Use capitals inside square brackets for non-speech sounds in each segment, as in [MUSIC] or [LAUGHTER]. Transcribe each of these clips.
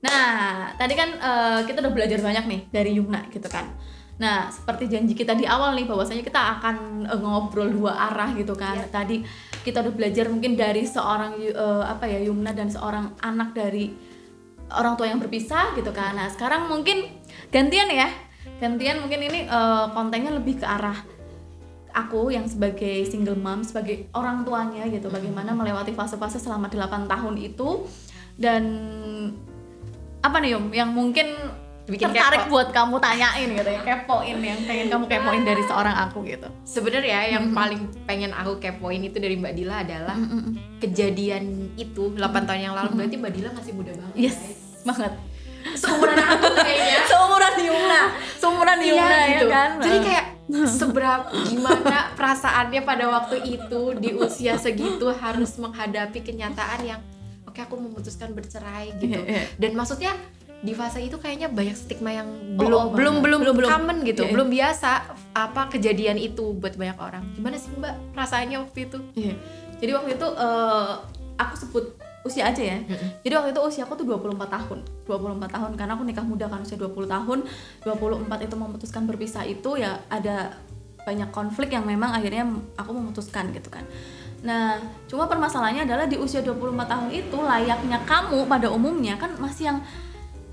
Nah, tadi kan uh, kita udah belajar banyak nih dari Yumna gitu kan. Nah, seperti janji kita di awal nih bahwasanya kita akan uh, ngobrol dua arah gitu kan. Yeah. Tadi kita udah belajar mungkin dari seorang uh, apa ya Yumna dan seorang anak dari orang tua yang berpisah gitu kan. Nah, sekarang mungkin gantian ya. Gantian mungkin ini uh, kontennya lebih ke arah aku yang sebagai single mom, sebagai orang tuanya gitu, bagaimana melewati fase-fase selama 8 tahun itu dan apa nih Yum? Yang mungkin bikin tertarik kepo. buat kamu tanyain gitu ya. Kepoin yang pengen kamu kepoin dari seorang aku gitu. Sebenarnya yang mm -hmm. paling pengen aku kepoin itu dari Mbak Dila adalah mm -hmm. kejadian itu 8 tahun yang lalu. Berarti Mbak Dila masih muda banget yes guys. banget. Seumuran aku kayaknya. [LAUGHS] Seumuran Yumna. Seumuran iya, Yumna iya, gitu. ya kan? Jadi kayak seberapa [LAUGHS] gimana perasaannya pada waktu itu di usia segitu harus menghadapi kenyataan yang okay, aku memutuskan bercerai gitu yeah, yeah. dan maksudnya di fase itu kayaknya banyak stigma yang belum oh, oh, belum, belum belum belum common gitu yeah, belum biasa apa kejadian itu buat banyak orang gimana sih mbak perasaannya waktu itu yeah. jadi waktu itu uh, aku sebut usia aja ya. Jadi waktu itu usia aku tuh 24 tahun. 24 tahun karena aku nikah muda kan usia 20 tahun. 24 itu memutuskan berpisah itu ya ada banyak konflik yang memang akhirnya aku memutuskan gitu kan. Nah, cuma permasalahannya adalah di usia 24 tahun itu layaknya kamu pada umumnya kan masih yang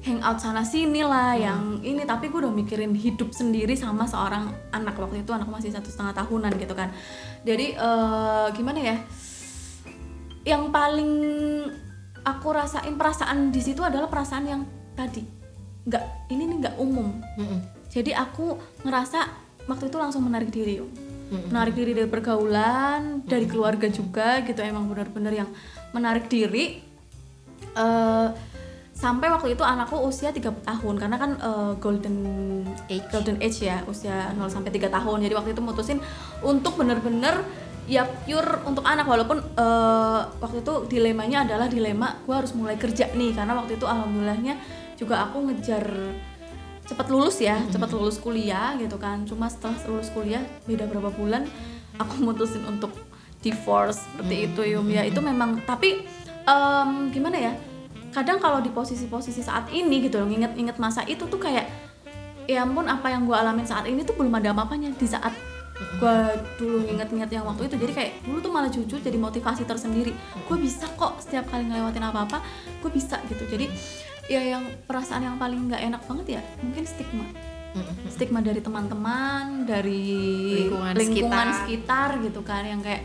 hangout sana sini lah hmm. yang ini. Tapi gue udah mikirin hidup sendiri sama seorang anak waktu itu anak masih satu setengah tahunan gitu kan. Jadi uh, gimana ya? Yang paling aku rasain perasaan di situ adalah perasaan yang tadi. Nggak ini nih nggak umum. Hmm. jadi aku ngerasa waktu itu langsung menarik diri hmm. menarik diri dari pergaulan dari keluarga juga gitu emang benar-benar yang menarik diri. Uh, sampai waktu itu anakku usia 3 tahun karena kan uh, golden age. Golden age ya usia 0 sampai 3 tahun. Jadi waktu itu mutusin untuk bener-bener ya pure untuk anak. Walaupun uh, waktu itu dilemanya adalah dilema gue harus mulai kerja nih. Karena waktu itu alhamdulillahnya juga aku ngejar cepat lulus ya mm-hmm. cepat lulus kuliah gitu kan cuma setelah lulus kuliah beda berapa bulan aku [LAUGHS] mutusin untuk divorce seperti mm-hmm. itu Yum ya itu memang tapi um, gimana ya kadang kalau di posisi-posisi saat ini gitu loh inget-inget masa itu tuh kayak ya ampun apa yang gue alamin saat ini tuh belum ada apa-apanya di saat gue dulu inget-inget yang waktu itu jadi kayak dulu tuh malah jujur jadi motivasi tersendiri gue bisa kok setiap kali ngelewatin apa-apa gue bisa gitu jadi ya yang perasaan yang paling nggak enak banget ya mungkin stigma stigma dari teman-teman dari lingkungan, lingkungan sekitar. sekitar gitu kan yang kayak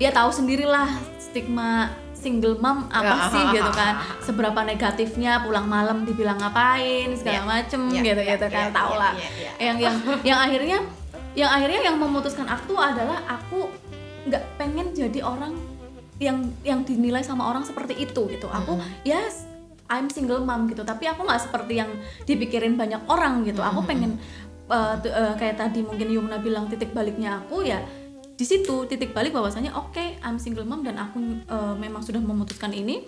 ya tahu sendirilah stigma single mom apa ya, sih gitu kan [LAUGHS] seberapa negatifnya pulang malam dibilang ngapain segala ya, macem ya, gitu ya, gitu kan ya, tau ya, lah ya, ya. yang yang [LAUGHS] yang akhirnya yang akhirnya yang memutuskan aku adalah aku nggak pengen jadi orang yang yang dinilai sama orang seperti itu gitu aku mm -hmm. yes I'm single mom gitu. Tapi aku nggak seperti yang dipikirin banyak orang gitu. Aku pengen uh, uh, kayak tadi mungkin Yumna bilang titik baliknya aku ya di situ titik balik bahwasanya oke okay, I'm single mom dan aku uh, memang sudah memutuskan ini.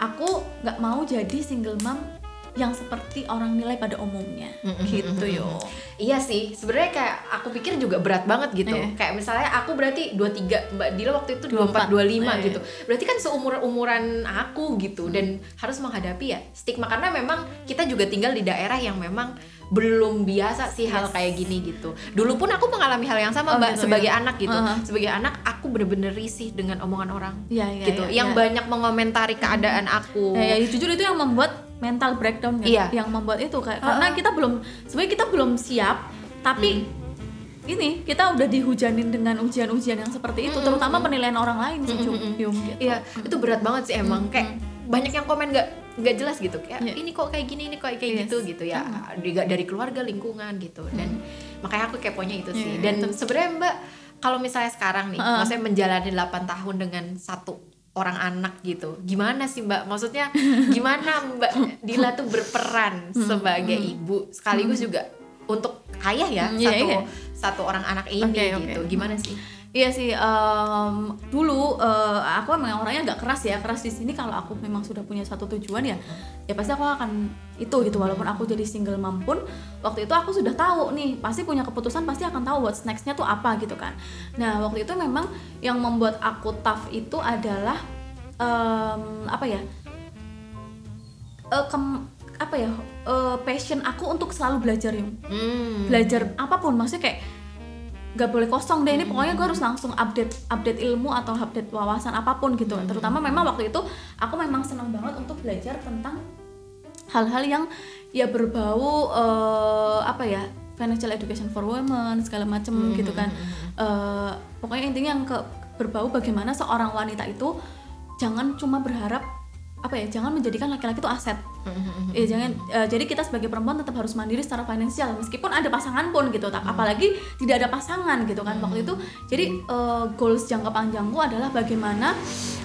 Aku nggak mau jadi single mom yang seperti orang nilai pada umumnya mm-hmm. gitu yo iya sih sebenarnya kayak aku pikir juga berat banget gitu yeah. kayak misalnya aku berarti 23 mbak Dila waktu itu 24 25 yeah. gitu berarti kan seumur umuran aku gitu mm. dan harus menghadapi ya stigma karena memang kita juga tinggal di daerah yang memang belum biasa sih yes. hal kayak gini gitu. Dulu pun aku mengalami hal yang sama, oh, Mbak, gitu, sebagai ya? anak gitu. Uh -huh. Sebagai anak aku bener-bener risih dengan omongan orang. Ya, ya, gitu. Ya, yang ya. banyak mengomentari keadaan aku. Ya, ya, jujur itu yang membuat mental breakdown kan iya. yang membuat itu kayak uh, karena kita belum sebenarnya kita belum siap tapi hmm. ini kita udah dihujanin dengan ujian-ujian yang seperti itu hmm, terutama hmm. penilaian orang lain sih hmm, hmm, gitu. iya itu berat banget sih emang hmm. kayak banyak yang komen nggak nggak jelas gitu kayak yeah. ini kok kayak gini ini kok kayak yes. gitu gitu ya hmm. dari keluarga lingkungan gitu dan hmm. makanya aku keponya itu sih yeah, dan sebenarnya mbak kalau misalnya sekarang nih uh. maksudnya menjalani 8 tahun dengan satu orang anak gitu gimana sih mbak maksudnya [LAUGHS] gimana mbak Dila tuh berperan hmm, sebagai hmm. ibu sekaligus hmm. juga untuk ayah ya satu yeah, yeah. satu orang anak ini okay, gitu okay. gimana sih Iya sih, um, dulu uh, aku memang orangnya agak keras ya, keras di sini kalau aku memang sudah punya satu tujuan ya, ya pasti aku akan itu gitu. Walaupun aku jadi single mom pun, waktu itu aku sudah tahu nih, pasti punya keputusan, pasti akan tahu what's nextnya tuh apa gitu kan. Nah waktu itu memang yang membuat aku tough itu adalah um, apa ya? uh, kem, apa ya uh, passion aku untuk selalu belajar yung Hmm. belajar apa pun maksudnya kayak nggak boleh kosong deh ini Hmm. pokoknya gue harus langsung update update ilmu atau update wawasan apa pun gitu Hmm. terutama memang waktu itu aku memang senang banget untuk belajar tentang hal-hal yang ya berbau eh, apa ya financial education for women segala macem Hmm. gitu kan Eh, pokoknya intinya yang ke berbau bagaimana seorang wanita itu jangan cuma berharap apa ya jangan menjadikan laki-laki itu aset Hmm. ya jangan eh, jadi kita sebagai perempuan tetap harus mandiri secara finansial meskipun ada pasangan pun gitu tak apalagi tidak ada pasangan gitu kan waktu itu jadi eh, goals jangka panjangku adalah bagaimana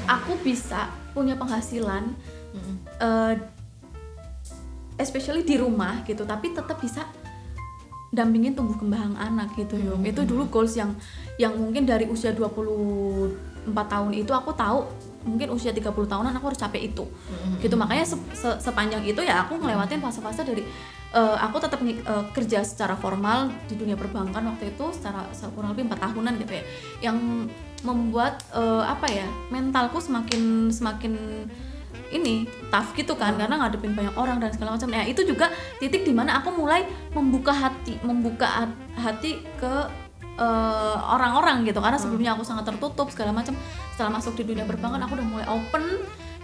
aku bisa punya penghasilan Hmm. eh, especially di rumah gitu tapi tetap bisa dampingin tumbuh kembang anak gitu Yum. itu dulu goals yang yang mungkin dari usia 24 tahun itu aku tahu mungkin usia 30 tahunan aku harus capek itu. Gitu makanya se- se- sepanjang itu ya aku ngelewatin fase-fase dari eh, aku tetap eh, kerja secara formal di dunia perbankan waktu itu secara se- kurang lebih empat tahunan gitu ya. Yang membuat eh, apa ya mentalku semakin semakin ini tough gitu kan karena ngadepin banyak orang dan segala macam. Nah itu juga titik di mana aku mulai membuka hati, membuka hat- hati ke eh, orang-orang gitu. Karena sebelumnya aku sangat tertutup segala macam. Setelah masuk di dunia perbankan aku udah mulai open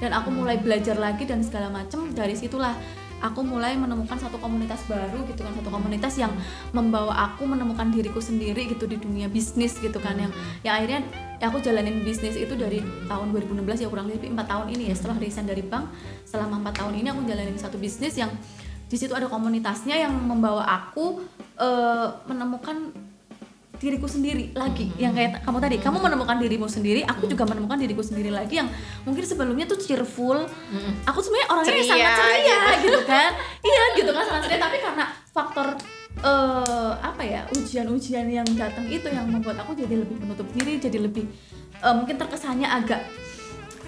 dan aku mulai belajar lagi dan segala macam. Dari situlah aku mulai menemukan satu komunitas baru gitu kan. Satu komunitas yang membawa aku menemukan diriku sendiri gitu di dunia bisnis gitu kan. Yang yang akhirnya ya aku jalanin bisnis itu dari tahun 2016 ya kurang lebih empat tahun ini ya. Setelah resign dari bank selama empat tahun ini aku jalanin satu bisnis yang di situ ada komunitasnya yang membawa aku eh, menemukan diriku sendiri. Lagi yang kayak kamu tadi kamu menemukan dirimu sendiri aku juga menemukan diriku sendiri lagi yang mungkin sebelumnya tuh cheerful. Aku sebenarnya orangnya Ceria, sangat ceria gitu kan. [LAUGHS] Iya gitu kan sangat ceria. Tapi karena faktor eh apa ya ujian-ujian yang datang itu yang membuat aku jadi lebih menutup diri jadi lebih eh, mungkin terkesannya agak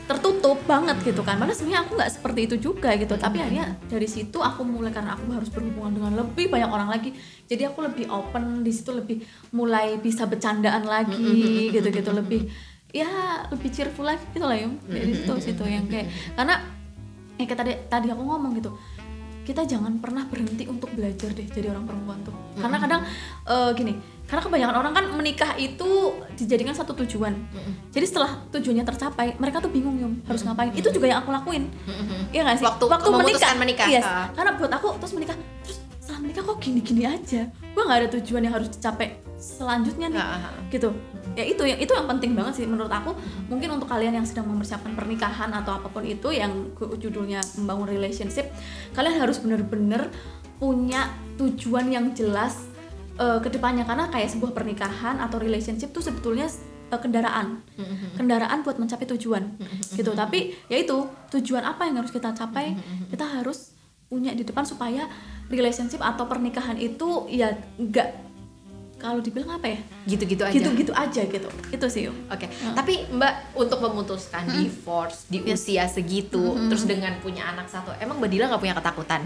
tertutup banget gitu kan. Malah sebenarnya aku nggak seperti itu juga gitu. Tapi akhirnya dari situ aku mulai karena aku harus berhubungan dengan lebih banyak orang lagi jadi aku lebih open di situ lebih mulai bisa bercandaan lagi gitu gitu lebih ya lebih cheerful lagi gitu lah yum. Dari situ situ yang kayak karena ya kayak tadi tadi aku ngomong gitu kita jangan pernah berhenti untuk belajar deh jadi orang perempuan tuh. Karena kadang eh, gini karena kebanyakan orang kan menikah itu dijadikan satu tujuan jadi setelah tujuannya tercapai mereka tuh bingung yum harus ngapain itu juga yang aku lakuin Iya gak sih? Waktu memutuskan menikah. Yes. Ah. Karena buat aku terus menikah terus setelah menikah kok gini-gini aja. Gue nggak ada tujuan yang harus dicapai selanjutnya nih. Ah. Gitu. Ya itu yang itu yang penting banget sih menurut aku. Mungkin untuk kalian yang sedang mempersiapkan pernikahan atau apa pun itu yang judulnya membangun relationship, kalian harus bener-bener punya tujuan yang jelas eh, ke depannya karena kayak sebuah pernikahan atau relationship tuh sebetulnya eh, kendaraan. Kendaraan buat mencapai tujuan gitu. Tapi ya itu tujuan apa yang harus kita capai? Kita harus punya di depan supaya relationship atau pernikahan itu ya enggak kalau dibilang apa ya? Gitu-gitu aja. Gitu-gitu aja gitu. Itu sih. Oke, tapi Mbak untuk memutuskan divorce di usia segitu, terus dengan punya anak satu, emang Mbak Dila nggak punya ketakutan?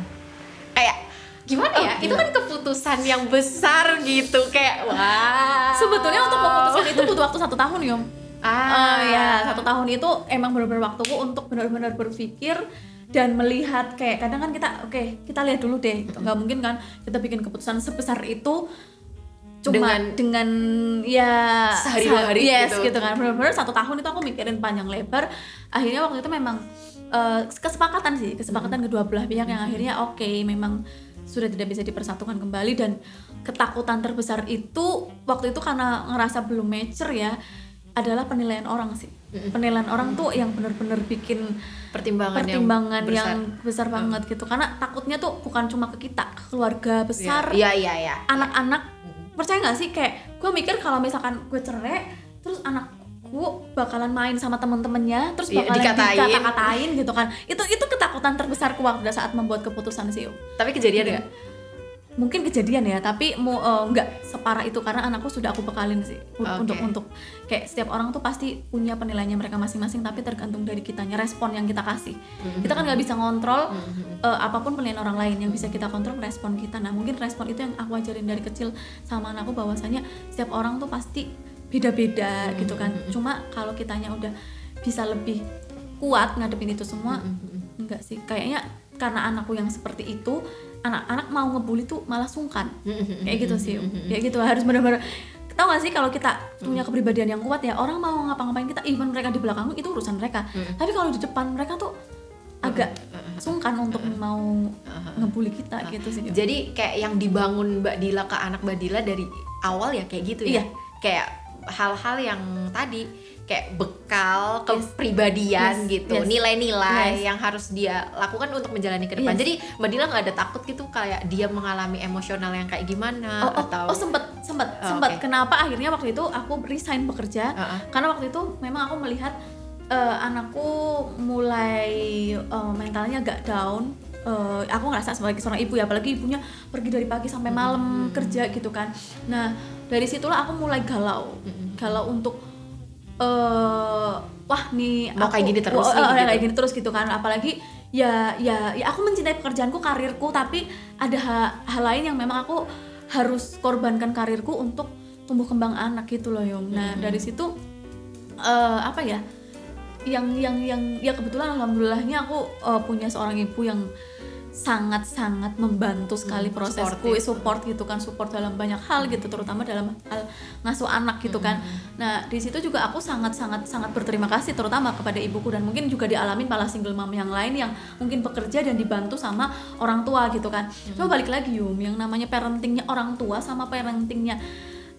Kayak gimana ya? Oh, Itu kan keputusan yang besar gitu, kayak wah. sebetulnya untuk memutuskan itu butuh waktu satu tahun Yum ah, Ah, ya satu tahun itu emang benar-benar waktuku untuk benar-benar berpikir dan melihat kayak kadang kan kita oke kita lihat dulu deh gitu. nggak mungkin kan kita bikin keputusan sebesar itu cuma Dengan- dengan, ya Sehari dua hari yes gitu. gitu, kan benar-benar satu tahun itu aku mikirin panjang lebar akhirnya waktu itu memang eh, kesepakatan sih kesepakatan kedua belah pihak yang akhirnya oke memang sudah tidak bisa dipersatukan kembali dan ketakutan terbesar itu waktu itu karena ngerasa belum mature ya adalah penilaian orang sih. Penilaian orang tuh yang benar-benar bikin pertimbangan, pertimbangan yang besar. yang besar banget gitu. Karena takutnya tuh bukan cuma ke kita ke keluarga besar Iya, iya, iya. anak-anak. Percaya nggak sih kayak gue mikir kalau misalkan gue cerai terus anakku bakalan main sama temen-temennya terus Iya, bakalan dikatain. dikata-katain gitu kan itu itu ketakutan terbesarku waktu saat membuat keputusan sih. Tapi kejadian Iya. nggak? mungkin kejadian ya tapi mau eh, nggak separah itu karena anakku sudah aku bekalin sih Oke. untuk untuk kayak setiap orang tuh pasti punya penilaiannya mereka masing-masing tapi tergantung dari kitanya respon yang kita kasih kita kan nggak bisa ngontrol eh, apa pun penilaian orang lain yang bisa kita kontrol respon kita nah mungkin respon itu yang aku ajarin dari kecil sama anakku bahwasanya setiap orang tuh pasti beda-beda gitu kan. Cuma kalau kitanya udah bisa lebih kuat ngadepin itu semua enggak sih. Kayaknya karena anakku yang seperti itu anak-anak mau ngebully tuh malah sungkan. Kayak gitu sih. kayak gitu harus benar-benar tau gak sih kalau kita punya kepribadian yang kuat ya orang mau ngapa-ngapain kita even mereka di belakang itu urusan mereka. Tapi kalau di depan mereka tuh agak sungkan untuk mau ngebully kita gitu sih. Jadi kayak yang dibangun Mbak Dila ke anak Mbak Dila dari awal ya kayak gitu ya? Iya. kayak hal-hal yang tadi kayak bekal kepribadian Yes, gitu yes. nilai-nilai Yes. yang harus dia lakukan untuk menjalani ke depan Yes. jadi Mbak Dila nggak ada takut gitu kayak dia mengalami emosional yang kayak gimana oh, oh, atau oh sempet sempet Oh, sempet kenapa akhirnya waktu itu aku resign bekerja Uh-uh. karena waktu itu memang aku melihat eh, anakku mulai eh, mentalnya agak down Eh, aku ngerasa sebagai seorang ibu ya apalagi ibunya pergi dari pagi sampai malam kerja gitu kan. Nah dari situlah aku mulai galau. Galau untuk eh wah nih Mau aku, kayak gini terus oh, nih, oh, gitu. kayak gini terus gitu kan. Apalagi ya ya ya aku mencintai pekerjaanku karirku tapi ada ha- hal lain yang memang aku harus korbankan karirku untuk tumbuh kembang anak gitu loh Yom nah dari situ eh apa ya yang yang yang ya kebetulan alhamdulillahnya aku eh, punya seorang ibu yang sangat sangat membantu sekali Hmm, prosesku supportive. support gitu kan support dalam banyak hal gitu terutama dalam hal ngasuh anak gitu kan. Nah di situ juga aku sangat sangat sangat berterima kasih terutama kepada ibuku dan mungkin juga dialamin para single mom yang lain yang mungkin bekerja dan dibantu sama orang tua gitu kan. Coba balik lagi Yum yang namanya parentingnya orang tua sama parentingnya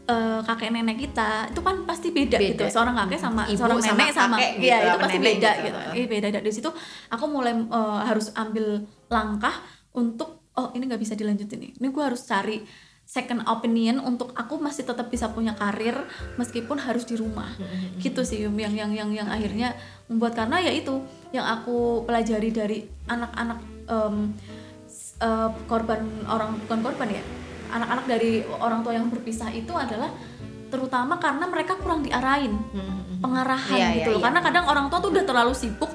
eh, kakek nenek kita itu kan pasti beda, Beda. gitu seorang kakek sama Ibu seorang sama nenek sama kakek gitu, iya itu sama pasti nenek beda gitu. gitu. Iya, beda. Dari situ aku mulai eh, harus ambil langkah untuk oh ini nggak bisa dilanjutin nih. Ini gue harus cari second opinion untuk aku masih tetap bisa punya karir meskipun harus di rumah. Gitu sih yang yang yang yang akhirnya membuat karena ya itu yang aku pelajari dari anak-anak s- eh, korban orang bukan korban ya anak-anak dari orang tua yang berpisah itu adalah terutama karena mereka kurang diarahin pengarahan Iya, gitu iya, loh. iya. karena kadang orang tua tuh udah terlalu sibuk.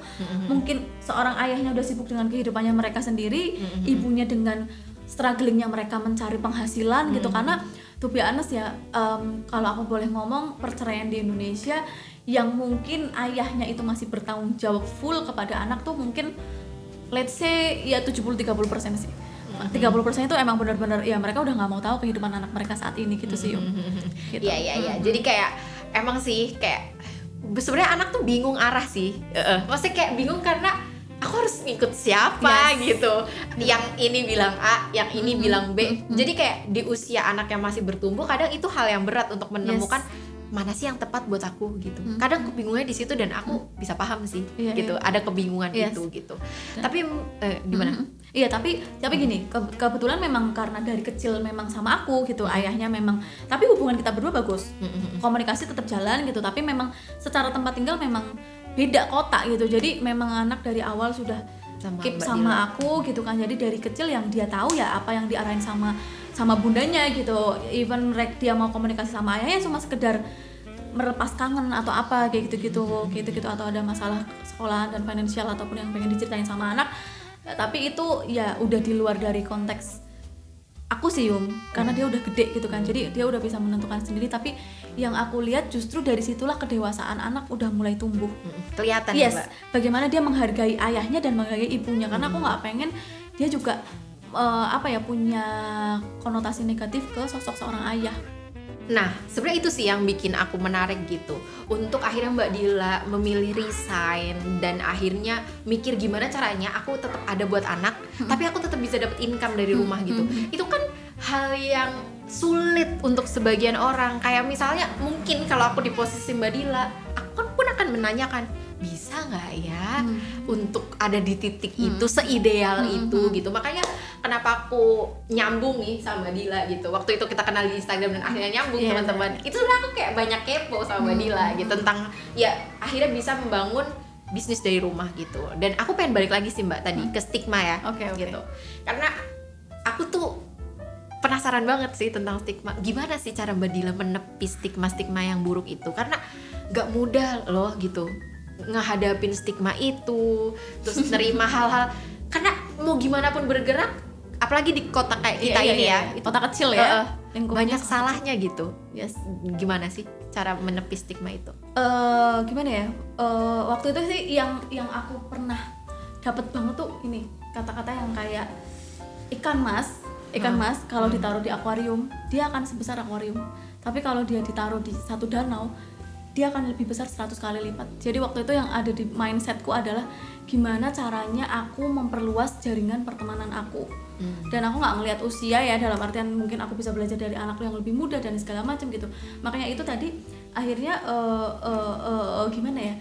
Mungkin seorang ayahnya udah sibuk dengan kehidupannya mereka sendiri ibunya dengan strugglingnya mereka mencari penghasilan gitu. Karena to be honest ya em, kalau aku boleh ngomong perceraian di Indonesia yang mungkin ayahnya itu masih bertanggung jawab full kepada anak tuh mungkin let's say ya 70-30% sih 30% itu emang benar-benar ya mereka udah nggak mau tahu kehidupan anak mereka saat ini gitu sih Yum. gitu. Iya iya iya. Jadi kayak emang sih kayak sebenarnya anak tuh bingung arah sih. Maksudnya kayak bingung karena aku harus ngikut siapa Yes. gitu. Yang ini bilang A, yang ini Mm-mm. bilang B. Mm-mm. Jadi kayak di usia anak yang masih bertumbuh kadang itu hal yang berat untuk menemukan mana sih yang tepat buat aku gitu. Mm. Kadang kebingungnya di situ dan aku bisa paham sih Iya, gitu. iya. Ada kebingungan Yes. itu gitu. Tapi eh, gimana? Mm-mm. Iya tapi tapi gini ke- kebetulan memang karena dari kecil memang sama aku gitu ayahnya memang tapi hubungan kita berdua bagus. Mm-mm. komunikasi tetap jalan gitu tapi memang secara tempat tinggal memang beda kota gitu. Jadi memang anak dari awal sudah Sama keep Mbak sama Dila. aku gitu kan. Jadi dari kecil yang dia tahu ya apa yang diarahin sama sama bundanya gitu. Even rek dia mau komunikasi sama ayahnya cuma sekedar melepas kangen atau apa kayak gitu-gitu gitu-gitu atau ada masalah sekolahan dan finansial ataupun yang pengen diceritain sama anak tapi itu ya udah di luar dari konteks aku sih Yum. Karena dia udah gede gitu kan. Jadi dia udah bisa menentukan sendiri. Tapi yang aku lihat justru dari situlah kedewasaan anak udah mulai tumbuh. Mm-mm. Kelihatan ya, yes. Mbak. bagaimana dia menghargai ayahnya dan menghargai ibunya. Karena aku nggak pengen dia juga eh, apa ya punya konotasi negatif ke sosok seorang ayah Nah, sebenarnya itu sih yang bikin aku menarik gitu. Untuk akhirnya Mbak Dila memilih resign dan akhirnya mikir gimana caranya aku tetap ada buat anak, tapi aku tetap bisa dapat income dari rumah gitu. Itu kan hal yang sulit untuk sebagian orang. Kayak misalnya mungkin kalau aku di posisi Mbak Dila, aku kan pun akan menanyakan bisa nggak ya untuk ada di titik itu seideal Hmm, itu hmm. gitu. Makanya kenapa aku nyambung nih sama Dila gitu. Waktu itu kita kenal di Instagram dan akhirnya nyambung Iya, teman-teman. Itu sebenarnya aku kayak banyak kepo sama Hmm, Dila hmm, gitu tentang ya akhirnya bisa membangun bisnis dari rumah gitu. Dan aku pengen balik lagi sih mbak tadi ke stigma ya Oke, oke. gitu. Karena aku tuh penasaran banget sih tentang stigma. Gimana sih cara mbak Dila menepis stigma stigma yang buruk itu? Karena gak mudah loh gitu ngehadapin stigma itu terus nerima hal-hal. Karena mau gimana pun bergerak apalagi di kota kayak kita Iya, iya, ini iya. ya itu kota kecil ya lingkungannya banyak salahnya gitu. Kecil. yes gimana sih cara menepis stigma itu? Eh gimana ya? Eh, waktu itu sih yang yang aku pernah dapat banget tuh ini kata-kata yang kayak ikan mas ikan mas kalau ditaruh di akuarium dia akan sebesar akuarium. Tapi kalau dia ditaruh di satu danau dia akan lebih besar 100 kali lipat. Jadi waktu itu yang ada di mindsetku adalah gimana caranya aku memperluas jaringan pertemanan aku? Hmm. dan aku nggak ngelihat usia ya dalam artian mungkin aku bisa belajar dari anakku yang lebih muda dan segala macam gitu. Makanya itu tadi akhirnya uh, uh, uh, uh, gimana ya?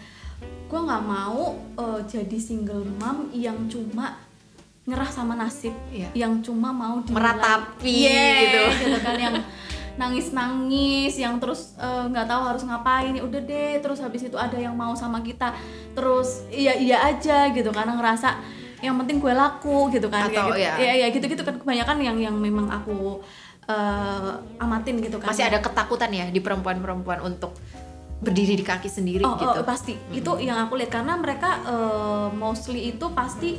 Gue nggak mau uh, jadi single mom yang cuma ngerah sama nasib iya. yang cuma mau meratapi yeah, gitu. gitu kan yang [LAUGHS] nangis nangis yang terus eh, nggak uh, tahu harus ngapain ya udah deh terus habis itu ada yang mau sama kita terus iya iya aja gitu karena ngerasa yang penting gue laku gitu kan Atau, gitu. ya. ya ya gitu gitu kan kebanyakan yang yang memang aku uh, amatin gitu kan masih ada ketakutan ya di perempuan-perempuan untuk berdiri di kaki sendiri oh, gitu oh, pasti mm -hmm. itu yang aku lihat karena mereka uh, mostly itu pasti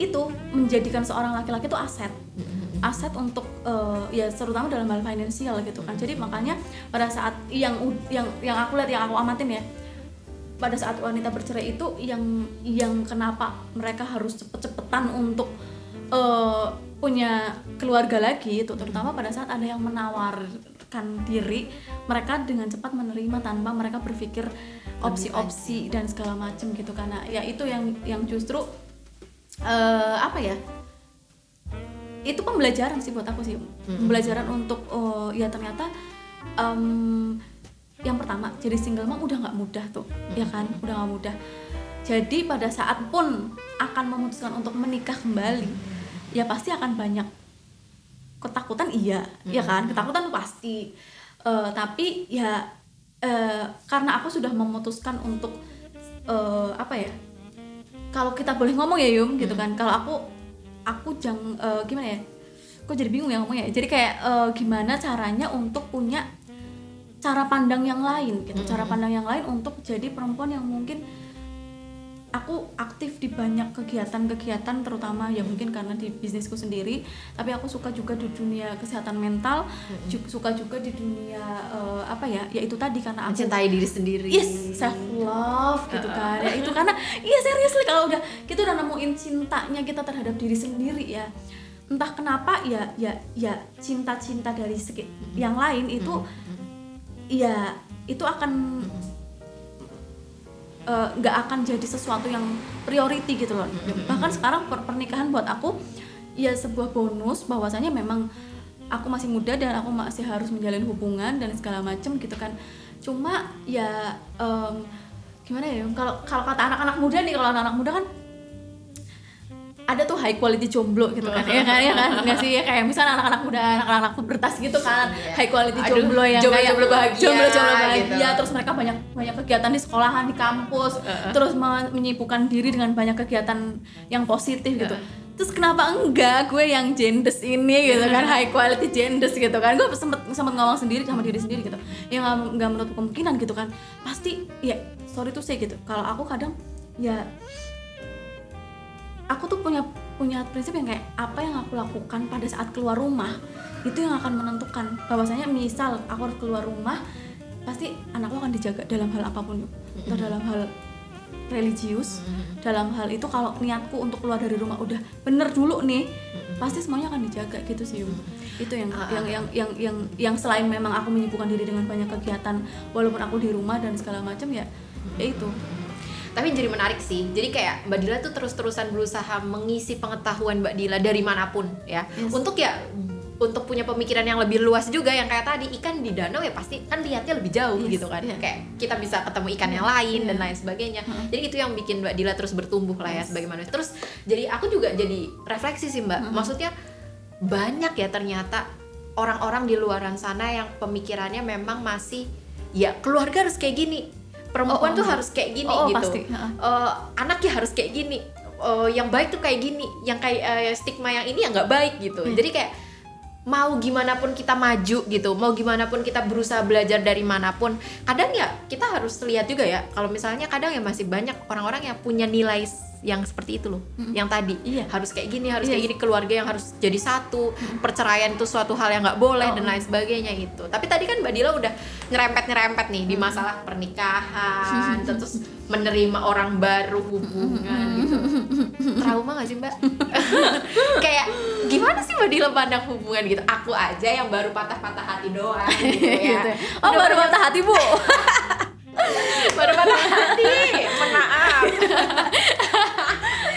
itu menjadikan seorang laki-laki itu aset aset untuk uh, ya terutama dalam hal finansial gitu kan. Jadi makanya pada saat yang yang yang aku lihat yang aku amatin ya pada saat wanita bercerai itu yang yang kenapa mereka harus cepet-cepetan untuk uh, punya keluarga lagi itu terutama pada saat ada yang menawarkan diri mereka dengan cepat menerima tanpa mereka berpikir opsi-opsi dan segala macam gitu. Karena ya itu yang yang justru uh, apa ya itu pembelajaran sih buat aku sih. Hmm. pembelajaran untuk oh ya ternyata um, yang pertama jadi single mom udah nggak mudah tuh hmm. ya kan? Udah nggak mudah. Jadi pada saat pun akan memutuskan untuk menikah kembali ya pasti akan banyak ketakutan iya ya hmm. ya kan? Ketakutan pasti. Uh, tapi ya uh, karena aku sudah memutuskan untuk uh, apa ya? Kalau kita boleh ngomong ya Yum gitu kan? Kalau aku aku jangan uh, gimana ya? Kok jadi bingung ya ngomongnya? Jadi kayak uh, gimana caranya untuk punya cara pandang yang lain gitu. Cara pandang yang lain untuk jadi perempuan yang mungkin aku aktif di banyak kegiatan-kegiatan terutama ya mungkin karena di bisnisku sendiri tapi aku suka juga di dunia kesehatan mental mm-hmm. juga, suka juga di dunia uh, apa ya ya itu tadi karena aku mencintai diri sendiri. Yes self love gitu kan. Ya itu karena iya seriously kalau udah kita udah nemuin cintanya kita terhadap diri sendiri ya entah kenapa ya ya ya cinta-cinta dari segi yang lain itu ya itu akan nggak uh, akan jadi sesuatu yang priority gitu loh. Bahkan sekarang per pernikahan buat aku ya sebuah bonus bahwasanya memang aku masih muda dan aku masih harus menjalin hubungan dan segala macem gitu kan. Cuma ya um, gimana ya kalau kalau kata anak-anak muda nih kalau anak-anak muda kan ada tuh high quality jomblo gitu kan ya kan ya kan nggak sih ya kayak misalnya anak-anak muda anak-anak pubertas gitu kan yeah. high quality jomblo yang jomblo, kayak jomblo bahagia jomblo jomblo bahagia gitu. terus mereka banyak banyak kegiatan di sekolahan di kampus uh -uh. terus menyibukkan diri dengan banyak kegiatan yang positif gitu uh. terus kenapa enggak gue yang jendes ini gitu kan high quality jendes gitu kan gue sempet sempet ngomong sendiri sama diri sendiri gitu ya nggak menutup kemungkinan gitu kan pasti ya sorry tuh sih gitu kalau aku kadang ya aku tuh punya punya prinsip yang kayak apa yang aku lakukan pada saat keluar rumah itu yang akan menentukan. Bahwasanya misal aku harus keluar rumah pasti anakku akan dijaga dalam hal apa pun atau dalam hal religius dalam hal itu kalau niatku untuk keluar dari rumah udah bener dulu nih pasti semuanya akan dijaga gitu sih itu yang, uh, yang yang yang yang yang selain memang aku menyibukkan diri dengan banyak kegiatan walaupun aku di rumah dan segala macam ya ya itu tapi jadi menarik sih jadi kayak Mbak Dila tuh terus-terusan berusaha mengisi pengetahuan Mbak Dila dari mana pun ya yes. untuk ya untuk punya pemikiran yang lebih luas juga yang kayak tadi ikan di danau ya pasti kan lihatnya lebih jauh yes, gitu kan yeah. kayak kita bisa ketemu ikan yang lain yeah. dan lain sebagainya uh-huh. jadi itu yang bikin Mbak Dila terus bertumbuh lah ya sebagai manusia terus jadi aku juga jadi refleksi sih Mbak uh-huh. maksudnya banyak ya ternyata orang-orang di luaran sana yang pemikirannya memang masih ya keluarga harus kayak gini perempuan oh, oh. tuh harus kayak gini oh, oh, gitu pasti. Uh, anaknya harus kayak gini uh, yang baik tuh kayak gini yang kayak uh, stigma yang ini yang nggak baik gitu hmm. jadi kayak mau gimana pun kita maju gitu mau gimana pun kita berusaha belajar dari mana pun kadang ya kita harus lihat juga ya kalau misalnya kadang ya masih banyak orang-orang yang punya nilai yang seperti itu loh mm-hmm. yang tadi iya. harus kayak gini harus iya. kayak gini keluarga yang harus jadi satu mm-hmm. perceraian itu suatu hal yang nggak boleh oh. dan lain sebagainya itu tapi tadi kan mbak Dila udah nyerempet nyerempet nih di masalah pernikahan [LAUGHS] terus menerima orang baru hubungan gitu trauma gak sih mbak [LAUGHS] kayak gimana sih mbak Dila pandang hubungan gitu? Aku aja yang baru patah-patah hati doang gitu ya. [LAUGHS] Gitu. oh [LAUGHS] baru patah hati bu? Baru patah hati. Maaf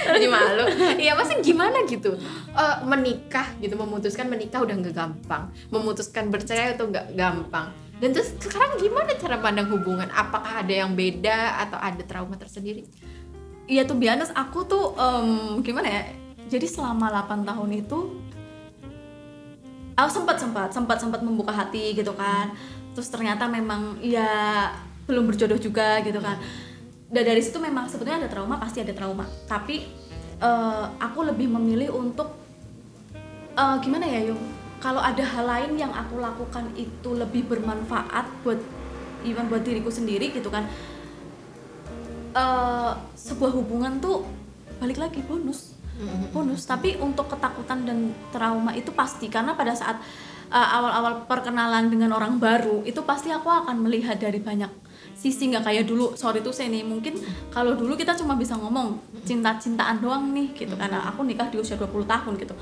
jadi [LAUGHS] malu iya masa gimana gitu? Uh, menikah gitu memutuskan menikah udah nggak gampang. Memutuskan bercerai itu nggak gampang. Dan terus sekarang gimana cara pandang hubungan? Apakah ada yang beda atau ada trauma tersendiri? Iya tuh biasa aku tuh um, gimana ya? Jadi selama 8 tahun itu aku sempat sempat. Sempat sempat membuka hati gitu kan. Terus ternyata memang ya belum berjodoh juga gitu kan. Dan dari situ memang sebetulnya ada trauma pasti ada trauma. Tapi uh, aku lebih memilih untuk uh, gimana ya Yung? Kalau ada hal lain yang aku lakukan itu lebih bermanfaat buat even buat diriku sendiri gitu kan uh, sebuah hubungan tuh balik lagi bonus bonus. Tapi untuk ketakutan dan trauma itu pasti. Karena pada saat uh, awal-awal perkenalan dengan orang baru itu pasti aku akan melihat dari banyak sisi. Nggak kayak dulu sorry tuh saya nih mungkin kalau dulu kita cuma bisa ngomong cinta-cintaan doang nih gitu. Karena aku nikah di usia 20 tahun gitu.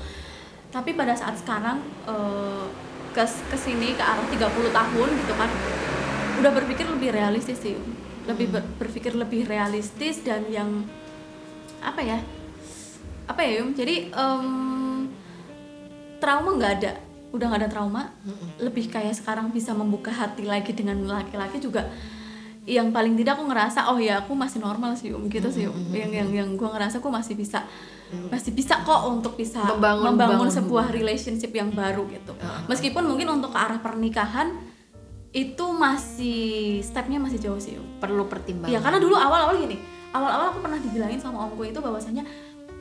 Tapi pada saat sekarang uh, ke ke sini ke arah 30 tahun gitu kan udah berpikir lebih realistis sih. Lebih ber, berpikir lebih realistis dan yang apa ya apa ya Yum? Jadi um, trauma nggak ada. Udah nggak ada trauma. Lebih kayak sekarang bisa membuka hati lagi dengan laki-laki juga. Yang paling tidak aku ngerasa oh ya aku masih normal sih um gitu sih um. yang yang yang gue ngerasa aku masih bisa masih bisa kok untuk bisa membangun, membangun sebuah relationship yang baru gitu. Meskipun mungkin untuk ke arah pernikahan itu masih stepnya masih jauh sih um. perlu pertimbangan. Ya karena dulu awal-awal gini awal-awal aku pernah dibilangin sama omku itu bahwasanya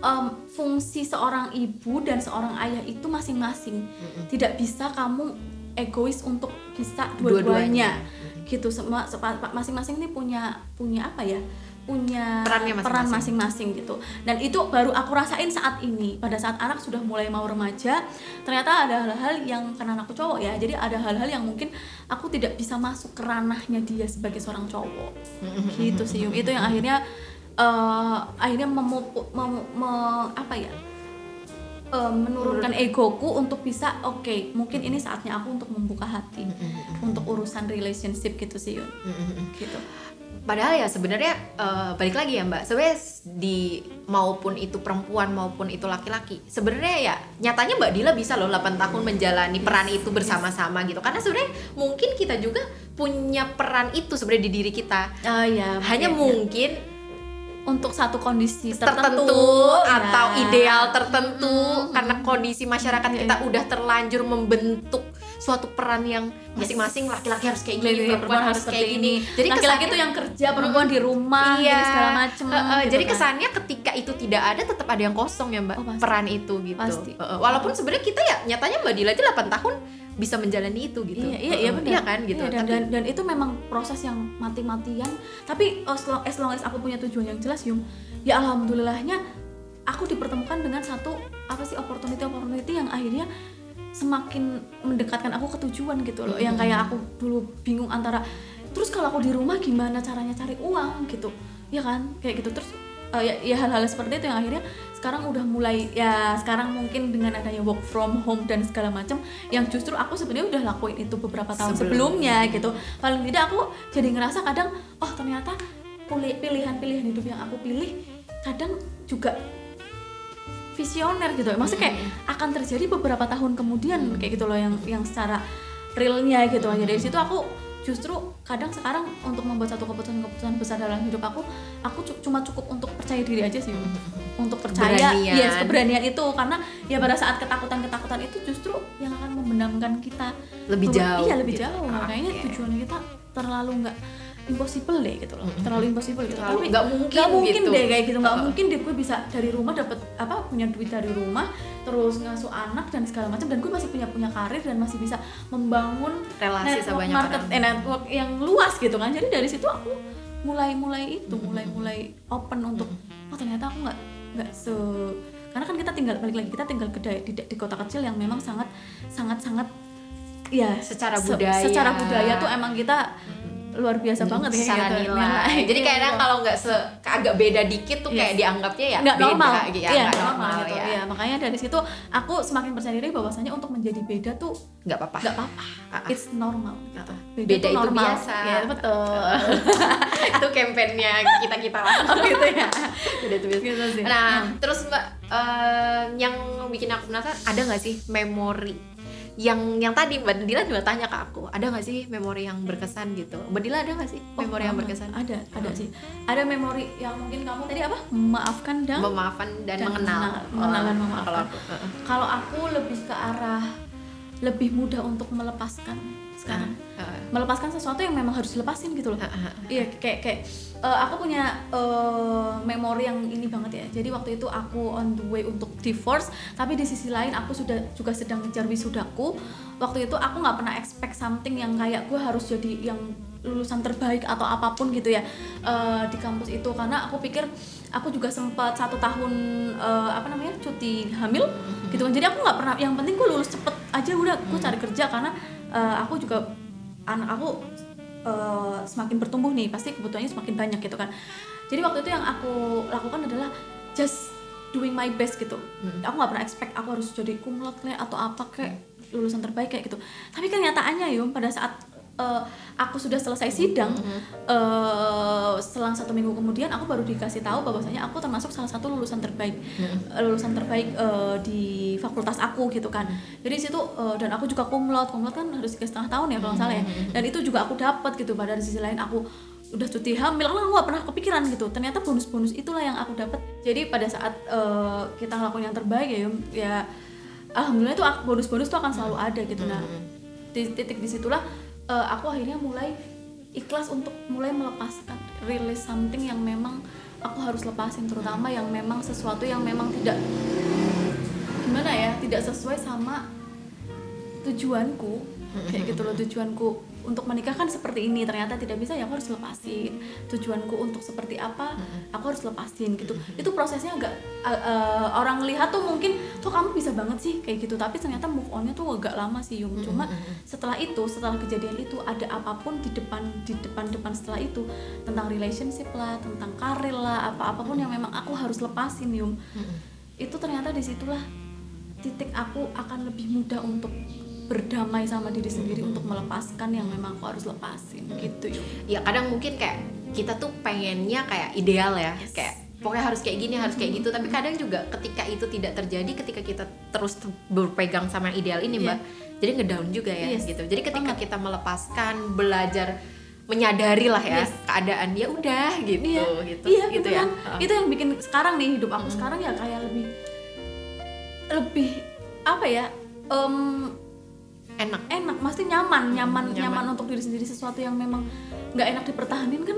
um, fungsi seorang ibu dan seorang ayah itu masing-masing. Mm-hmm. tidak bisa kamu egois untuk bisa dua-duanya. Dua gitu semua masing-masing ini punya punya apa ya? Punya Perannya masing-masing. peran masing-masing gitu. Dan itu baru aku rasain saat ini. Pada saat anak sudah mulai mau remaja ternyata ada hal-hal yang karena anakku cowok ya jadi ada hal-hal yang mungkin aku tidak bisa masuk ke ranahnya dia sebagai seorang cowok. Gitu sih itu yang akhirnya uh, akhirnya memupu, mem, me, apa ya? Uh, menurunkan egoku untuk bisa oke okay, mungkin ini saatnya aku untuk membuka hati untuk urusan relationship gitu sih Yun. Gitu. Padahal ya sebenarnya uh, balik lagi ya mbak sebenarnya di maupun itu perempuan maupun itu laki-laki sebenarnya ya nyatanya mbak Dila bisa loh 8 tahun menjalani peran itu bersama-sama gitu. Karena sebenarnya mungkin kita juga punya peran itu sebenarnya di diri kita. Uh, ya, hanya ya, mungkin untuk satu kondisi tertentu, tertentu atau ya. ideal tertentu hmm, karena kondisi masyarakat ya, kita udah terlanjur membentuk suatu peran yang masing-masing laki-laki harus kayak gini, perempuan harus kayak gini. Jadi laki-laki itu yang kerja, perempuan di rumah, iya, segala macem. Uh, uh, gitu jadi kan. kesannya ketika itu tidak ada, tetap ada yang kosong ya mbak, oh, peran itu gitu. Pasti. Uh, uh, walaupun sebenarnya kita ya nyatanya mbak Dila aja 8 tahun bisa menjalani itu gitu. Iya iya, iya benar. iya kan gitu. Iya, dan, dan dan itu memang proses yang mati-matian. Tapi as long, as long as aku punya tujuan yang jelas Yung ya alhamdulillahnya aku dipertemukan dengan satu apa sih opportunity opportunity yang akhirnya semakin mendekatkan aku ke tujuan gitu loh. Mm -hmm. yang kayak aku dulu bingung antara terus kalau aku di rumah gimana caranya cari uang gitu. Ya kan? Kayak gitu. Terus uh, ya, ya hal-hal seperti itu yang akhirnya sekarang udah mulai ya sekarang mungkin dengan adanya work from home dan segala macam yang justru aku sebenarnya udah lakuin itu beberapa tahun Sebelum. sebelumnya gitu paling tidak aku jadi ngerasa kadang oh ternyata pilihan-pilihan hidup yang aku pilih kadang juga visioner gitu maksudnya kayak hmm. akan terjadi beberapa tahun kemudian kayak gitu loh yang yang secara realnya gitu aja dari situ aku justru kadang sekarang untuk membuat satu keputusan-keputusan besar dalam hidup aku aku cuma cukup untuk percaya diri aja sih untuk percaya ya yes, keberanian itu. Karena ya pada saat ketakutan-ketakutan itu justru yang akan membenamkan kita. Lebih jauh iya lebih gitu. jauh. Makanya okay. tujuan kita terlalu nggak impossible deh gitu loh. Terlalu impossible gitu. Terlalu nggak mungkin gak mungkin gitu. deh kayak gitu. Nggak uh. mungkin deh gue bisa dari rumah dapat apa punya duit dari rumah terus ngasuh anak dan segala macam dan gue masih punya punya karir dan masih bisa membangun relasi network market eh, network yang luas gitu kan. Jadi dari situ aku mulai mulai itu mulai mulai open untuk oh ternyata aku nggak nggak se karena kan kita tinggal balik lagi kita tinggal ke di, di kota kecil yang memang sangat sangat sangat ya secara budaya. se, secara budaya tuh emang kita luar biasa banget ya gitu. nilai. Jadi Iya, kadang gitu. kalau nggak se- agak beda dikit tuh kayak Yes. dianggapnya ya nggak beda, normal, gitu, ya, iya nggak nggak normal, gitu. ya. Iya, makanya dari situ aku semakin percaya diri bahwasanya untuk menjadi beda tuh Nggak apa-apa. nggak apa-apa, ah. it's normal. Gitu. Beda tuh itu normal. biasa. Ya betul. [LAUGHS] itu kampanyenya kita kita lah. [LAUGHS] oh, gitu ya. Beda itu biasa. Gitu sih. Nah, Hmm. terus Mbak eh, yang bikin aku penasaran ada nggak sih memori yang yang tadi Mbak Dila juga tanya ke aku, ada nggak sih memori yang berkesan gitu? Mbak Dila ada nggak sih Oh, memori yang banget. berkesan? Ada, ada sih. Ada memori yang mungkin kamu tadi apa? Memaafkan dan Memaafkan dan, Dan mengenal. mengenal- dan Oh, memaafkan. Kalau aku, kalau aku lebih ke arah lebih mudah untuk melepaskan sekarang. Uh, Melepaskan sesuatu yang memang harus dilepasin gitu loh. uh, uh, Iya kayak kayak eh, aku punya eh, memori yang ini banget ya. Jadi waktu itu aku on the way untuk divorce, tapi di sisi lain aku sudah juga sedang ngejar wisudaku. Waktu itu aku nggak pernah expect something yang kayak gue harus jadi yang lulusan terbaik atau apa pun gitu ya eh, di kampus itu. Karena aku pikir aku juga sempat satu tahun eh, apa namanya cuti hamil gitu kan. Jadi aku nggak pernah yang penting gue lulus cepet aja udah gue cari kerja. Karena eh, aku juga anak aku eh, semakin bertumbuh nih pasti kebutuhannya semakin banyak gitu kan. Jadi waktu itu yang aku lakukan adalah just doing my best gitu. Aku nggak pernah expect aku harus jadi kumlot kayak atau apa kayak lulusan terbaik kayak gitu. Tapi kenyataannya yum pada saat eh, aku sudah selesai sidang eh, selang satu minggu kemudian aku baru dikasih tahu bahwasanya aku termasuk salah satu lulusan terbaik eh, lulusan terbaik eh, di fakultas aku gitu kan. Jadi situ eh, dan aku juga kumlot kumlot kan harus tiga setengah tahun ya kalau nggak salah ya. Dan itu juga aku dapat gitu pada di sisi lain aku udah cuti hamil aku nggak pernah kepikiran gitu. Ternyata bonus-bonus itulah yang aku dapat jadi pada saat eh, kita ngelakuin yang terbaik ya ya alhamdulillah itu bonus-bonus tuh akan selalu ada gitu nah. Di titik di situlah eh, aku akhirnya mulai ikhlas untuk mulai melepaskan release something yang memang aku harus lepasin terutama yang memang sesuatu yang memang tidak gimana ya tidak sesuai sama tujuanku kayak gitu loh tujuanku untuk menikah kan seperti ini ternyata tidak bisa ya aku harus lepasin. Tujuanku untuk seperti apa aku harus lepasin gitu. Itu prosesnya agak uh, uh, orang lihat tuh mungkin tuh kamu bisa banget sih? Kayak gitu. Tapi ternyata move onnya tuh agak lama sih Yung cuma setelah itu setelah kejadian itu ada apa pun di depan di depan depan setelah itu tentang relationship lah tentang karir lah apa apa pun yang memang aku harus lepasin Yung itu ternyata di situlah titik aku akan lebih mudah untuk berdamai sama diri sendiri untuk melepaskan yang memang aku harus lepasin gitu ya kadang mungkin kayak kita tuh pengennya kayak ideal ya Yes. kayak pokoknya harus kayak gini harus kayak gitu tapi kadang juga ketika itu tidak terjadi ketika kita terus ter- berpegang sama yang ideal ini mbak jadi ngedown juga ya Yes, gitu jadi ketika banget. kita melepaskan belajar menyadari lah ya Yes. keadaan ya udah gitu iya gitu iya gitu ya. Heeh. itu yang bikin sekarang nih hidup aku sekarang ya kayak lebih lebih apa ya em, enak. Enak pasti nyaman nyaman nyaman. nyaman untuk diri sendiri sesuatu yang memang nggak enak dipertahanin kan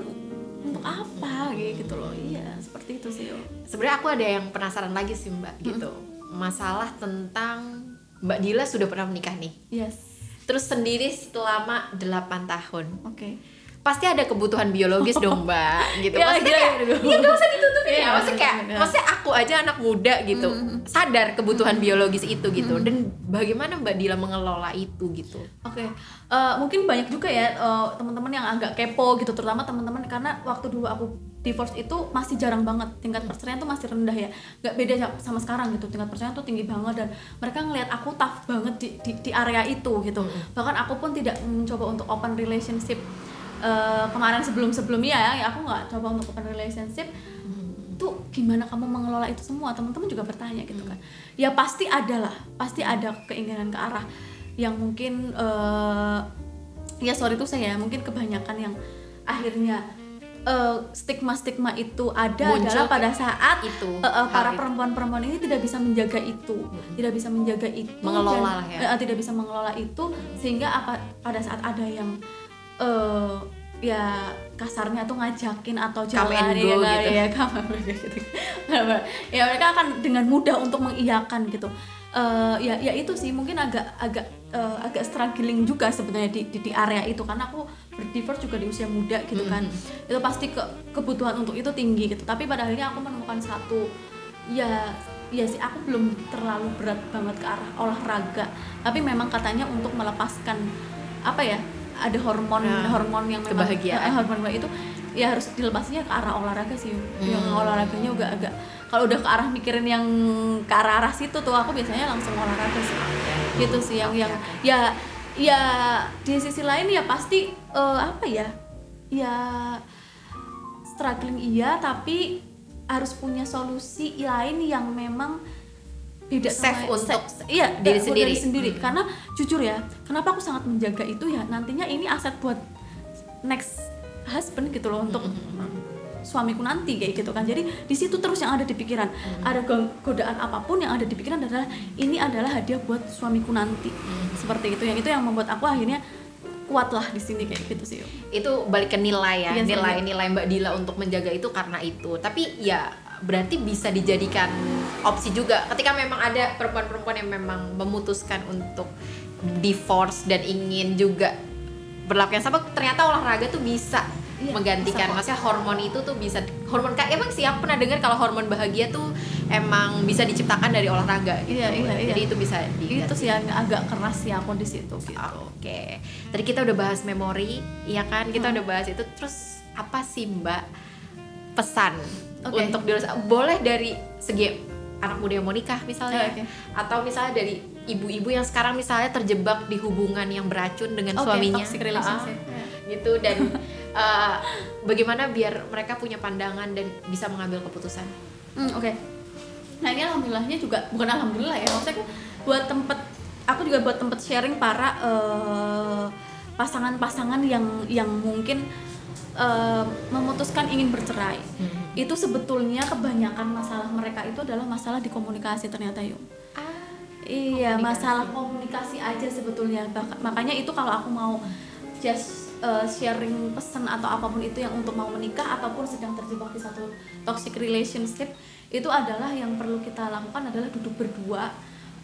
untuk apa gitu loh. Iya seperti itu sih sebenarnya aku ada yang penasaran lagi sih mbak gitu. Masalah tentang mbak Dila sudah pernah menikah nih. Yes. Terus sendiri selama 8 tahun. Oke pasti ada kebutuhan biologis dong [LAUGHS] mbak gitu. Ya, maksudnya kayak ya gak usah ditutupin Iya, ya maksudnya kayak bener. maksudnya aku aja anak muda gitu sadar kebutuhan biologis itu gitu. Dan bagaimana mbak Dila mengelola itu gitu? Oke, eh, mungkin banyak juga ya eh, teman-teman yang agak kepo gitu, terutama teman-teman karena waktu dulu aku divorce itu masih jarang banget. Tingkat perceraian tuh masih rendah ya, nggak beda sa- sama sekarang gitu, tingkat perceraian tuh tinggi banget dan mereka ngelihat aku tough banget di, di, di area itu gitu, bahkan aku pun tidak mencoba untuk open relationship eh, kemarin sebelum sebelumnya ya, aku nggak coba untuk open relationship. Tuh gimana kamu mengelola itu semua? Teman-teman juga bertanya gitu kan. Ya pasti ada lah pasti ada keinginan ke arah yang mungkin eh, ya sorry tuh saya mungkin kebanyakan yang akhirnya stigma stigma itu ada Muncul adalah pada saat itu, eh, eh, para perempuan-perempuan ini tidak bisa menjaga itu tidak bisa menjaga itu Mengelola dan, ya. eh, eh, tidak bisa mengelola itu sehingga apa pada saat ada yang eh, ya kasarnya tuh ngajakin atau jalan ya, gitu. ya, gitu. ya mereka akan dengan mudah untuk mengiyakan gitu. Eh, ya ya itu sih mungkin agak agak eh, agak struggling juga sebenarnya di, di di area itu. Karena aku berdivorce juga di usia muda gitu kan. Itu pasti ke kebutuhan untuk itu tinggi gitu. Tapi pada akhirnya aku menemukan satu ya ya sih aku belum terlalu berat banget ke arah olahraga. Tapi memang katanya untuk melepaskan apa ya ada hormon Nah, hormon yang memang kebahagiaan. eh, hormon itu ya harus dilepasnya ke arah olahraga sih yang Hmm. olahraganya juga agak kalau udah ke arah mikirin yang ke arah arah situ tuh aku biasanya langsung olahraga sih gitu sih yang yang ya ya di sisi lain ya pasti eh, apa ya ya struggling iya tapi harus punya solusi lain yang memang beda Safe untuk iya diri buat sendiri. sendiri. Hmm. karena jujur ya kenapa aku sangat menjaga itu ya nantinya ini aset buat next husband gitu loh untuk suamiku nanti kayak gitu kan. Jadi di situ terus yang ada di pikiran. Ada go- godaan apa pun yang ada di pikiran adalah ini adalah hadiah buat suamiku nanti. Seperti itu yang itu yang membuat aku akhirnya kuatlah di sini kayak gitu sih itu balik ke nilai ya Iya, nilai iya. nilai mbak Dila untuk menjaga itu karena itu. Tapi ya berarti bisa dijadikan opsi juga ketika memang ada perempuan-perempuan yang memang memutuskan untuk divorce dan ingin juga berlaku yang sama ternyata olahraga tuh bisa Iya, menggantikan maksudnya hormon itu tuh bisa hormon kayak emang sih aku pernah dengar kalau hormon bahagia tuh emang bisa diciptakan dari olahraga gitu Iya, iya, iya. jadi itu bisa diganti itu sih yang agak keras sih aku di situ gitu Oke, tadi kita udah bahas memori, iya kan? Kita Hmm. udah bahas itu. Terus apa sih Mbak pesan Oke. untuk diri boleh dari segi anak muda yang mau nikah misalnya, Oke. atau misalnya dari ibu-ibu yang sekarang misalnya terjebak di hubungan yang beracun dengan Oke, suaminya, toxic relationship. Ah, gitu dan [LAUGHS] eh, bagaimana biar mereka punya pandangan dan bisa mengambil keputusan. Hmm, oke. Nah ini alhamdulillahnya juga bukan alhamdulillah ya, maksudnya aku buat tempat aku juga buat tempat sharing para eh, pasangan-pasangan yang yang mungkin eh, memutuskan ingin bercerai. Itu sebetulnya kebanyakan masalah mereka itu adalah masalah di komunikasi ternyata yuk. Iya, Komunikasi. masalah komunikasi aja sebetulnya. Bak- makanya itu kalau aku mau just uh, sharing pesan atau apa pun itu yang untuk mau menikah ataupun sedang terjebak di satu toxic relationship itu adalah yang perlu kita lakukan adalah duduk berdua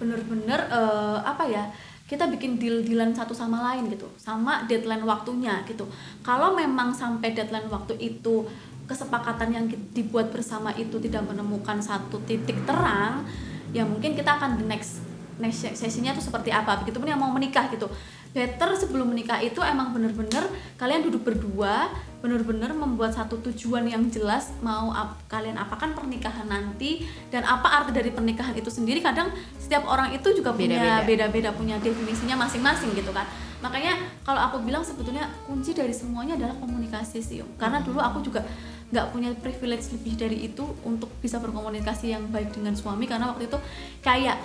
bener-bener uh, apa ya kita bikin deal-dealan satu sama lain gitu sama deadline waktunya gitu kalau memang sampai deadline waktu itu kesepakatan yang dibuat bersama itu tidak menemukan satu titik terang ya mungkin kita akan the next next sesinya tuh seperti apa. Begitupun yang mau menikah gitu. Better sebelum menikah itu emang bener-bener kalian duduk berdua bener-bener membuat satu tujuan yang jelas mau ap- kalian apakan pernikahan nanti dan apa arti dari pernikahan itu sendiri. Kadang setiap orang itu juga punya Beda-beda. punya definisinya masing-masing gitu kan. Makanya kalau aku bilang sebetulnya kunci dari semuanya adalah komunikasi sih karena dulu aku juga nggak punya privilege lebih dari itu untuk bisa berkomunikasi yang baik dengan suami karena waktu itu kayak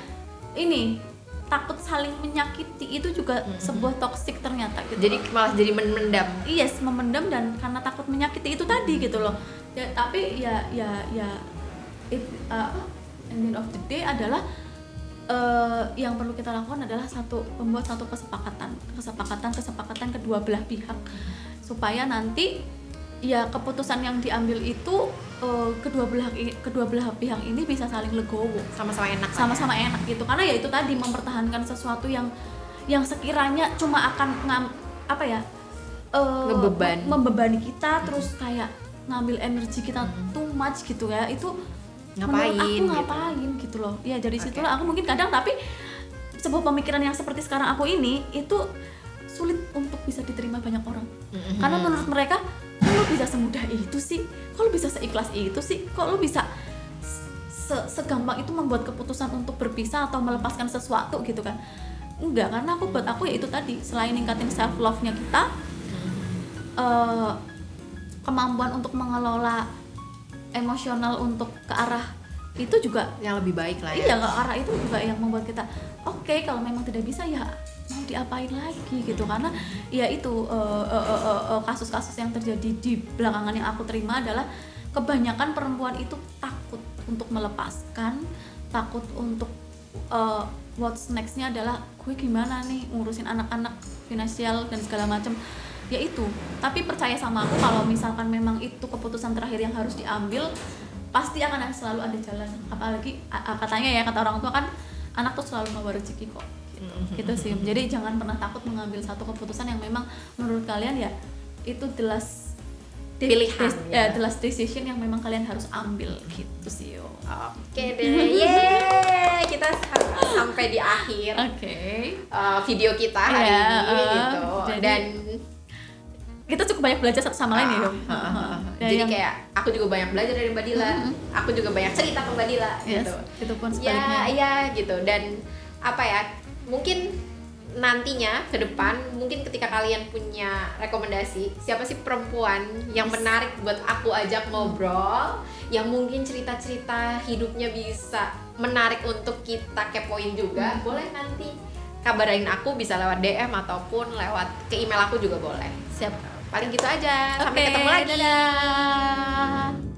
ini takut saling menyakiti itu juga sebuah toksik ternyata gitu Jadi malah jadi mendam. yes memendam dan karena takut menyakiti itu tadi gitu loh. Ya tapi ya ya ya if, uh, end of the day adalah eh, yang perlu kita lakukan adalah satu membuat satu kesepakatan. Kesepakatan kesepakatan kedua belah pihak. Supaya nanti ya keputusan yang diambil itu eh, kedua belah kedua belah pihak ini bisa saling legowo Sama-sama enak. sama-sama enak gitu karena ya itu tadi mempertahankan sesuatu yang yang sekiranya cuma akan ngam apa ya Ngebeban. membebani kita terus kayak ngambil energi kita too much gitu ya itu Ngapain aku gitu. ngapain gitu loh ya dari Oke. situlah aku mungkin kadang tapi sebuah pemikiran yang seperti sekarang aku ini itu sulit untuk bisa diterima banyak orang Mhm. karena menurut mereka bisa semudah itu sih? Kok lo bisa seikhlas itu sih? Kok lo bisa se- segampang itu membuat keputusan untuk berpisah atau melepaskan sesuatu gitu kan? Enggak karena aku buat aku ya itu tadi selain ningkatin self love nya kita eh, kemampuan untuk mengelola emosional untuk ke arah itu juga yang lebih baik lah ya. iya ke arah itu juga yang membuat kita oke kalau memang tidak bisa ya mau diapain lagi gitu. Karena ya itu eh, eh, eh, eh, eh, kasus-kasus yang terjadi di belakangan yang aku terima adalah kebanyakan perempuan itu takut untuk melepaskan takut untuk eh, what's nextnya adalah gue gimana nih ngurusin anak-anak finansial dan segala macam ya itu. Tapi percaya sama aku kalau misalkan memang itu keputusan terakhir yang harus diambil pasti akan selalu ada jalan. Apalagi katanya ya kata orang tua kan anak tuh selalu membawa rezeki kok gitu, gitu sih. Jadi jangan pernah takut mengambil satu keputusan yang memang menurut kalian ya itu di- Pilihan, ya. ya, the last decision yang memang kalian harus ambil gitu sih yo. Oke deh, yeay. Kita sam- sampai di akhir oke. uh, video kita hari Iya, ini uh, gitu. jadi- dan kita cukup banyak belajar satu sama lain ya dong ah, ah. Dan jadi yang- kayak aku juga banyak belajar dari Mbak Dila, aku juga banyak cerita ke Mbak Dila yes, gitu. itu pun Ya, sebaliknya. iya gitu. Dan apa ya? Mungkin nantinya ke depan mungkin ketika kalian punya rekomendasi siapa sih perempuan yang menarik buat aku ajak ngobrol yang mungkin cerita-cerita hidupnya bisa menarik untuk kita kepoin juga boleh nanti kabarin aku bisa lewat DM ataupun lewat ke email aku juga boleh. Siap. Paling gitu aja. Sampai ketemu lagi. dadah.